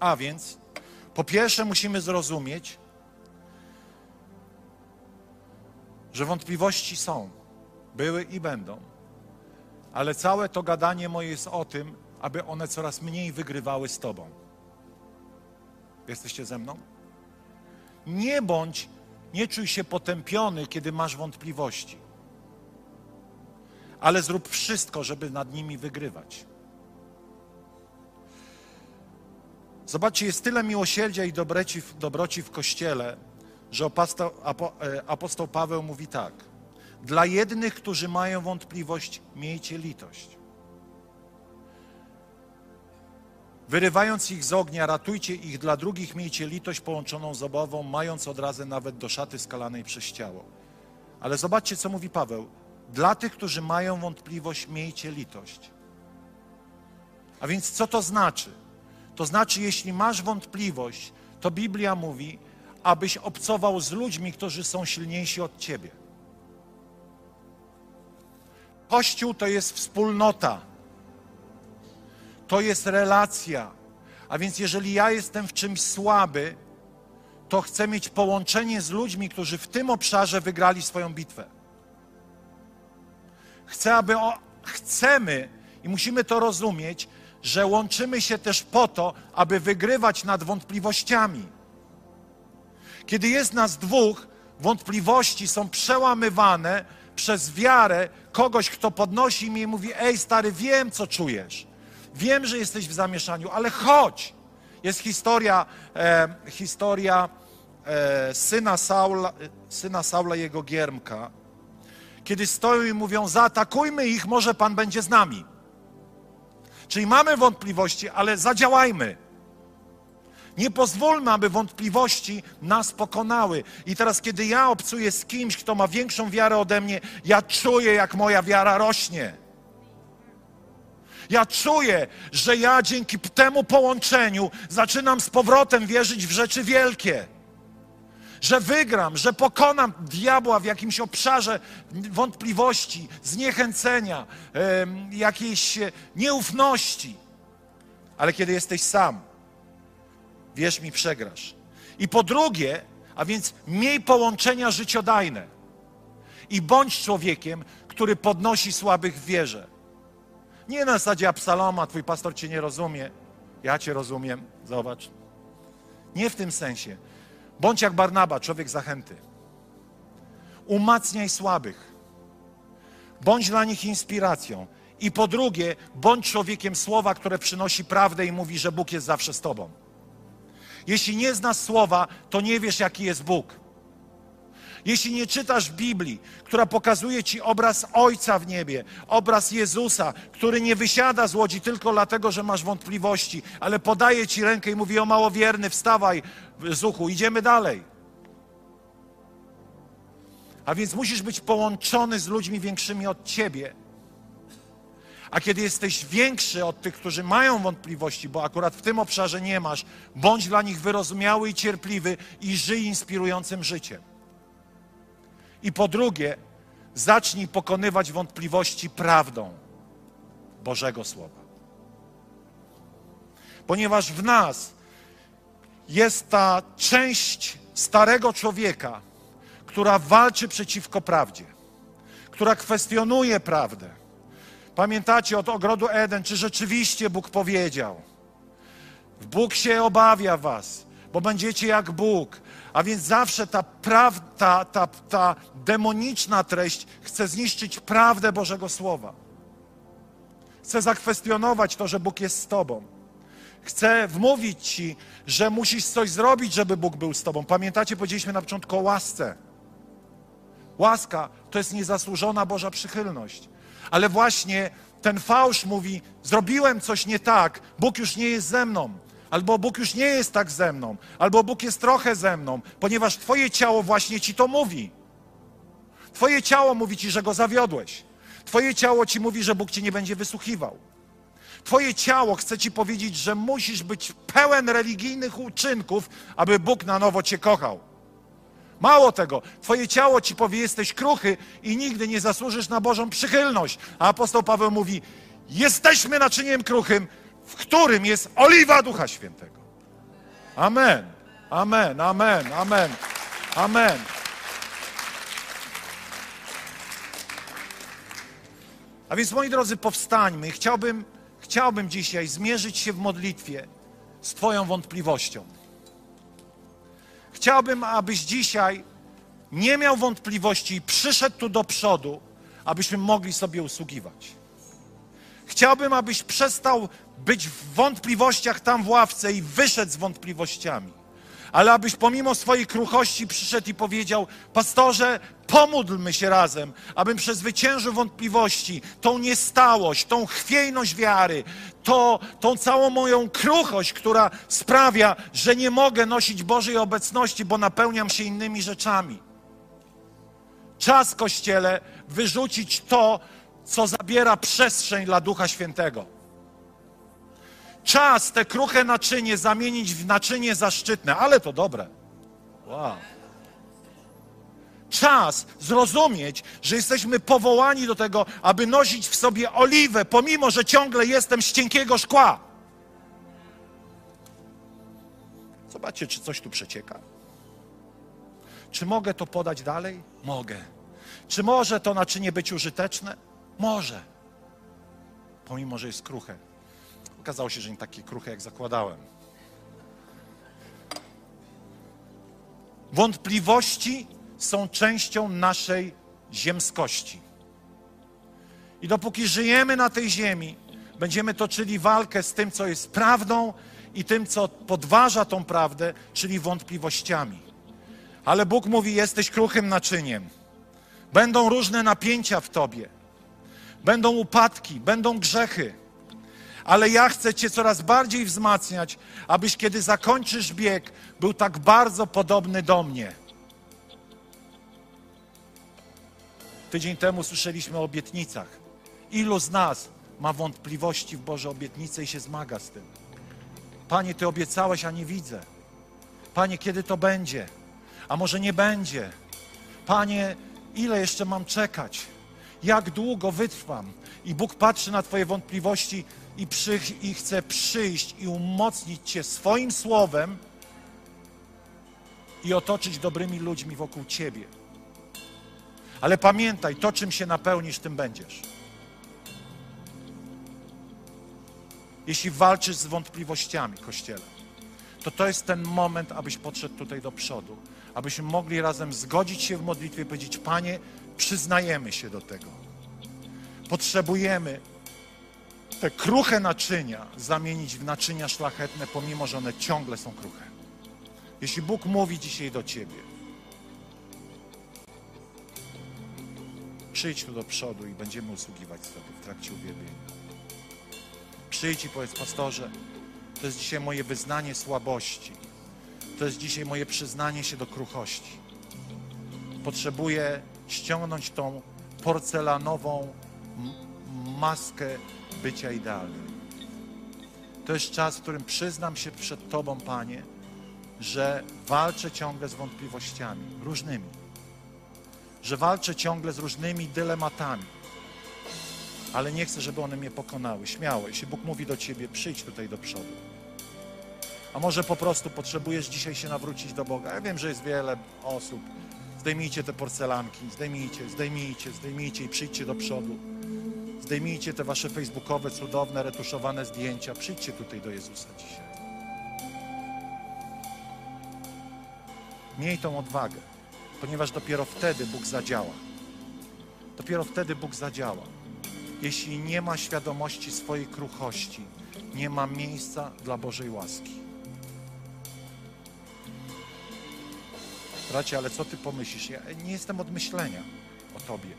A więc, po pierwsze, musimy zrozumieć, że wątpliwości są, były i będą, ale całe to gadanie moje jest o tym, aby one coraz mniej wygrywały z Tobą. Jesteście ze mną? Nie bądź, nie czuj się potępiony, kiedy masz wątpliwości, ale zrób wszystko, żeby nad nimi wygrywać. Zobaczcie, jest tyle miłosierdzia i dobroci, dobroci w Kościele, że apostoł, apostoł Paweł mówi tak. Dla jednych, którzy mają wątpliwość, miejcie litość. Wyrywając ich z ognia, ratujcie ich, dla drugich miejcie litość połączoną z obową, mając odrazę nawet do szaty skalanej przez ciało. Ale zobaczcie, co mówi Paweł. Dla tych, którzy mają wątpliwość, miejcie litość. A więc co to znaczy? To znaczy, jeśli masz wątpliwość, to Biblia mówi, abyś obcował z ludźmi, którzy są silniejsi od ciebie. Kościół to jest wspólnota, to jest relacja. A więc, jeżeli ja jestem w czymś słaby, to chcę mieć połączenie z ludźmi, którzy w tym obszarze wygrali swoją bitwę. Chcę, aby o, chcemy i musimy to rozumieć, że łączymy się też po to, aby wygrywać nad wątpliwościami. Kiedy jest nas dwóch, wątpliwości są przełamywane przez wiarę kogoś, kto podnosi mnie i mówi: Ej, stary, wiem, co czujesz. Wiem, że jesteś w zamieszaniu, ale chodź. Jest historia, e, historia e, syna, Saula, syna Saula, jego giermka, kiedy stoją i mówią: Zaatakujmy ich, może Pan będzie z nami. Czyli mamy wątpliwości, ale zadziałajmy. Nie pozwólmy, aby wątpliwości nas pokonały. I teraz, kiedy ja obcuję z kimś, kto ma większą wiarę ode mnie, ja czuję, jak moja wiara rośnie. Ja czuję, że ja dzięki temu połączeniu zaczynam z powrotem wierzyć w rzeczy wielkie. Że wygram, że pokonam diabła w jakimś obszarze wątpliwości, zniechęcenia, jakiejś nieufności. Ale kiedy jesteś sam, wierz mi, przegrasz. I po drugie, a więc miej połączenia życiodajne i bądź człowiekiem, który podnosi słabych w wierze. Nie na zasadzie Absaloma, twój pastor cię nie rozumie, ja cię rozumiem, zobacz. Nie w tym sensie. Bądź jak Barnaba, człowiek zachęty. Umacniaj słabych. Bądź dla nich inspiracją. I po drugie, bądź człowiekiem słowa, które przynosi prawdę i mówi, że Bóg jest zawsze z tobą. Jeśli nie znasz słowa, to nie wiesz, jaki jest Bóg. Jeśli nie czytasz Biblii, która pokazuje ci obraz Ojca w niebie, obraz Jezusa, który nie wysiada z łodzi tylko dlatego, że masz wątpliwości, ale podaje ci rękę i mówi o małowierny, wstawaj, zuchu, idziemy dalej. A więc musisz być połączony z ludźmi większymi od ciebie. A kiedy jesteś większy od tych, którzy mają wątpliwości, bo akurat w tym obszarze nie masz, bądź dla nich wyrozumiały i cierpliwy i żyj inspirującym życiem. I po drugie, zacznij pokonywać wątpliwości prawdą Bożego Słowa. Ponieważ w nas jest ta część starego człowieka, która walczy przeciwko prawdzie, która kwestionuje prawdę. Pamiętacie od ogrodu Eden, czy rzeczywiście Bóg powiedział? Bóg się obawia was bo będziecie jak Bóg. A więc zawsze ta, praw, ta, ta, ta demoniczna treść chce zniszczyć prawdę Bożego Słowa. Chce zakwestionować to, że Bóg jest z Tobą. Chce wmówić Ci, że musisz coś zrobić, żeby Bóg był z Tobą. Pamiętacie, powiedzieliśmy na początku o łasce. Łaska to jest niezasłużona Boża przychylność. Ale właśnie ten fałsz mówi: Zrobiłem coś nie tak, Bóg już nie jest ze mną, albo Bóg już nie jest tak ze mną, albo Bóg jest trochę ze mną, ponieważ Twoje ciało właśnie ci to mówi. Twoje ciało mówi ci, że go zawiodłeś. Twoje ciało ci mówi, że Bóg ci nie będzie wysłuchiwał. Twoje ciało chce ci powiedzieć, że musisz być pełen religijnych uczynków, aby Bóg na nowo cię kochał. Mało tego, twoje ciało ci powie, jesteś kruchy i nigdy nie zasłużysz na Bożą przychylność. A apostoł Paweł mówi, jesteśmy naczyniem kruchym, w którym jest oliwa Ducha Świętego. Amen, amen, amen, amen, amen. A więc, moi drodzy, powstańmy. Chciałbym, chciałbym dzisiaj zmierzyć się w modlitwie z Twoją wątpliwością. Chciałbym, abyś dzisiaj nie miał wątpliwości i przyszedł tu do przodu, abyśmy mogli sobie usługiwać. Chciałbym, abyś przestał być w wątpliwościach tam w ławce i wyszedł z wątpliwościami. Ale abyś pomimo swojej kruchości przyszedł i powiedział: Pastorze, pomódlmy się razem, abym przezwyciężył wątpliwości, tą niestałość, tą chwiejność wiary, to, tą całą moją kruchość, która sprawia, że nie mogę nosić Bożej obecności, bo napełniam się innymi rzeczami. Czas, Kościele, wyrzucić to, co zabiera przestrzeń dla Ducha Świętego. Czas te kruche naczynie zamienić w naczynie zaszczytne, ale to dobre. Wow. Czas zrozumieć, że jesteśmy powołani do tego, aby nosić w sobie oliwę, pomimo że ciągle jestem z cienkiego szkła. Zobaczcie, czy coś tu przecieka. Czy mogę to podać dalej? Mogę. Czy może to naczynie być użyteczne? Może. Pomimo, że jest kruche. Okazało się, że nie takie kruche, jak zakładałem. Wątpliwości są częścią naszej ziemskości. I dopóki żyjemy na tej ziemi, będziemy toczyli walkę z tym, co jest prawdą i tym, co podważa tą prawdę, czyli wątpliwościami. Ale Bóg mówi: Jesteś kruchym naczyniem. Będą różne napięcia w tobie, będą upadki, będą grzechy ale ja chcę Cię coraz bardziej wzmacniać, abyś kiedy zakończysz bieg, był tak bardzo podobny do mnie. Tydzień temu słyszeliśmy o obietnicach. Ilu z nas ma wątpliwości w Boże obietnice i się zmaga z tym? Panie, Ty obiecałeś, a nie widzę. Panie, kiedy to będzie? A może nie będzie? Panie, ile jeszcze mam czekać? Jak długo wytrwam? I Bóg patrzy na Twoje wątpliwości i, przy, i chce przyjść i umocnić Cię swoim słowem i otoczyć dobrymi ludźmi wokół Ciebie. Ale pamiętaj, to czym się napełnisz, tym będziesz. Jeśli walczysz z wątpliwościami, Kościele, to to jest ten moment, abyś podszedł tutaj do przodu, abyśmy mogli razem zgodzić się w modlitwie i powiedzieć, Panie, przyznajemy się do tego. Potrzebujemy te kruche naczynia zamienić w naczynia szlachetne, pomimo że one ciągle są kruche. Jeśli Bóg mówi dzisiaj do Ciebie, przyjdź tu do przodu i będziemy usługiwać sobie w trakcie uwielbienia. Przyjdź i powiedz, pastorze, to jest dzisiaj moje wyznanie słabości. To jest dzisiaj moje przyznanie się do kruchości. Potrzebuję ściągnąć tą porcelanową maskę bycia idealnym. To jest czas, w którym przyznam się przed Tobą, Panie, że walczę ciągle z wątpliwościami różnymi, że walczę ciągle z różnymi dylematami, ale nie chcę, żeby one mnie pokonały. Śmiało, jeśli Bóg mówi do Ciebie, przyjdź tutaj do przodu. A może po prostu potrzebujesz dzisiaj się nawrócić do Boga. Ja wiem, że jest wiele osób. Zdejmijcie te porcelanki, zdejmijcie, zdejmijcie, zdejmijcie i przyjdźcie do przodu. Zdejmijcie te wasze facebookowe, cudowne, retuszowane zdjęcia. Przyjdźcie tutaj do Jezusa dzisiaj. Miej tą odwagę, ponieważ dopiero wtedy Bóg zadziała. Dopiero wtedy Bóg zadziała. Jeśli nie ma świadomości swojej kruchości, nie ma miejsca dla Bożej łaski. Bracie, ale co ty pomyślisz? Ja nie jestem od myślenia o tobie.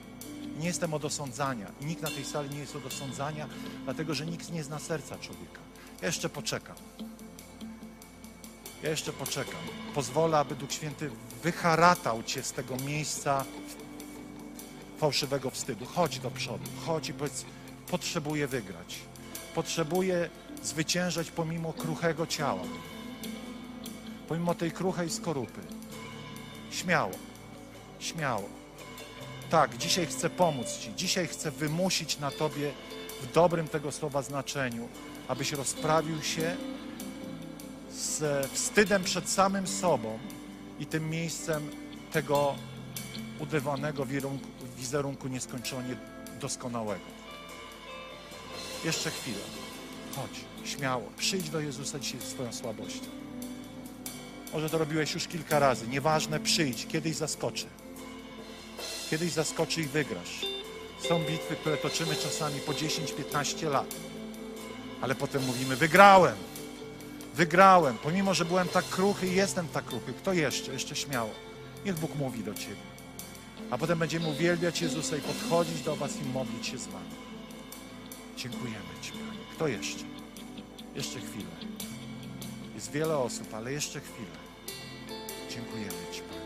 Nie jestem od osądzania. I nikt na tej sali nie jest od osądzania, dlatego że nikt nie zna serca człowieka. Ja jeszcze poczekam. Ja jeszcze poczekam. Pozwolę, aby Duch Święty wyharatał cię z tego miejsca fałszywego wstydu. Chodź do przodu, chodź i powiedz, potrzebuję wygrać. Potrzebuję zwyciężać pomimo kruchego ciała. Pomimo tej kruchej skorupy. Śmiało, śmiało. Tak, dzisiaj chcę pomóc Ci. Dzisiaj chcę wymusić na Tobie w dobrym tego słowa znaczeniu, abyś rozprawił się z wstydem przed samym sobą i tym miejscem tego udawanego wizerunku, wizerunku doskonałego. Jeszcze chwilę. Chodź, śmiało. Przyjdź do Jezusa dzisiaj z Twoją słabością. Może to robiłeś już kilka razy. Nieważne, przyjdź. Kiedyś zaskoczy. Kiedyś zaskoczy i wygrasz. Są bitwy, które toczymy czasami po 10-15 lat. Ale potem mówimy, wygrałem. Wygrałem. Pomimo, że byłem tak kruchy i jestem tak kruchy. Kto jeszcze? Jeszcze śmiało. Niech Bóg mówi do Ciebie. A potem będziemy uwielbiać Jezusa i podchodzić do Was i modlić się z Wami. Dziękujemy Ci, Panie. Kto jeszcze? Jeszcze chwilę. Jest wiele osób, ale jeszcze chwilę. Dziękujemy Ci.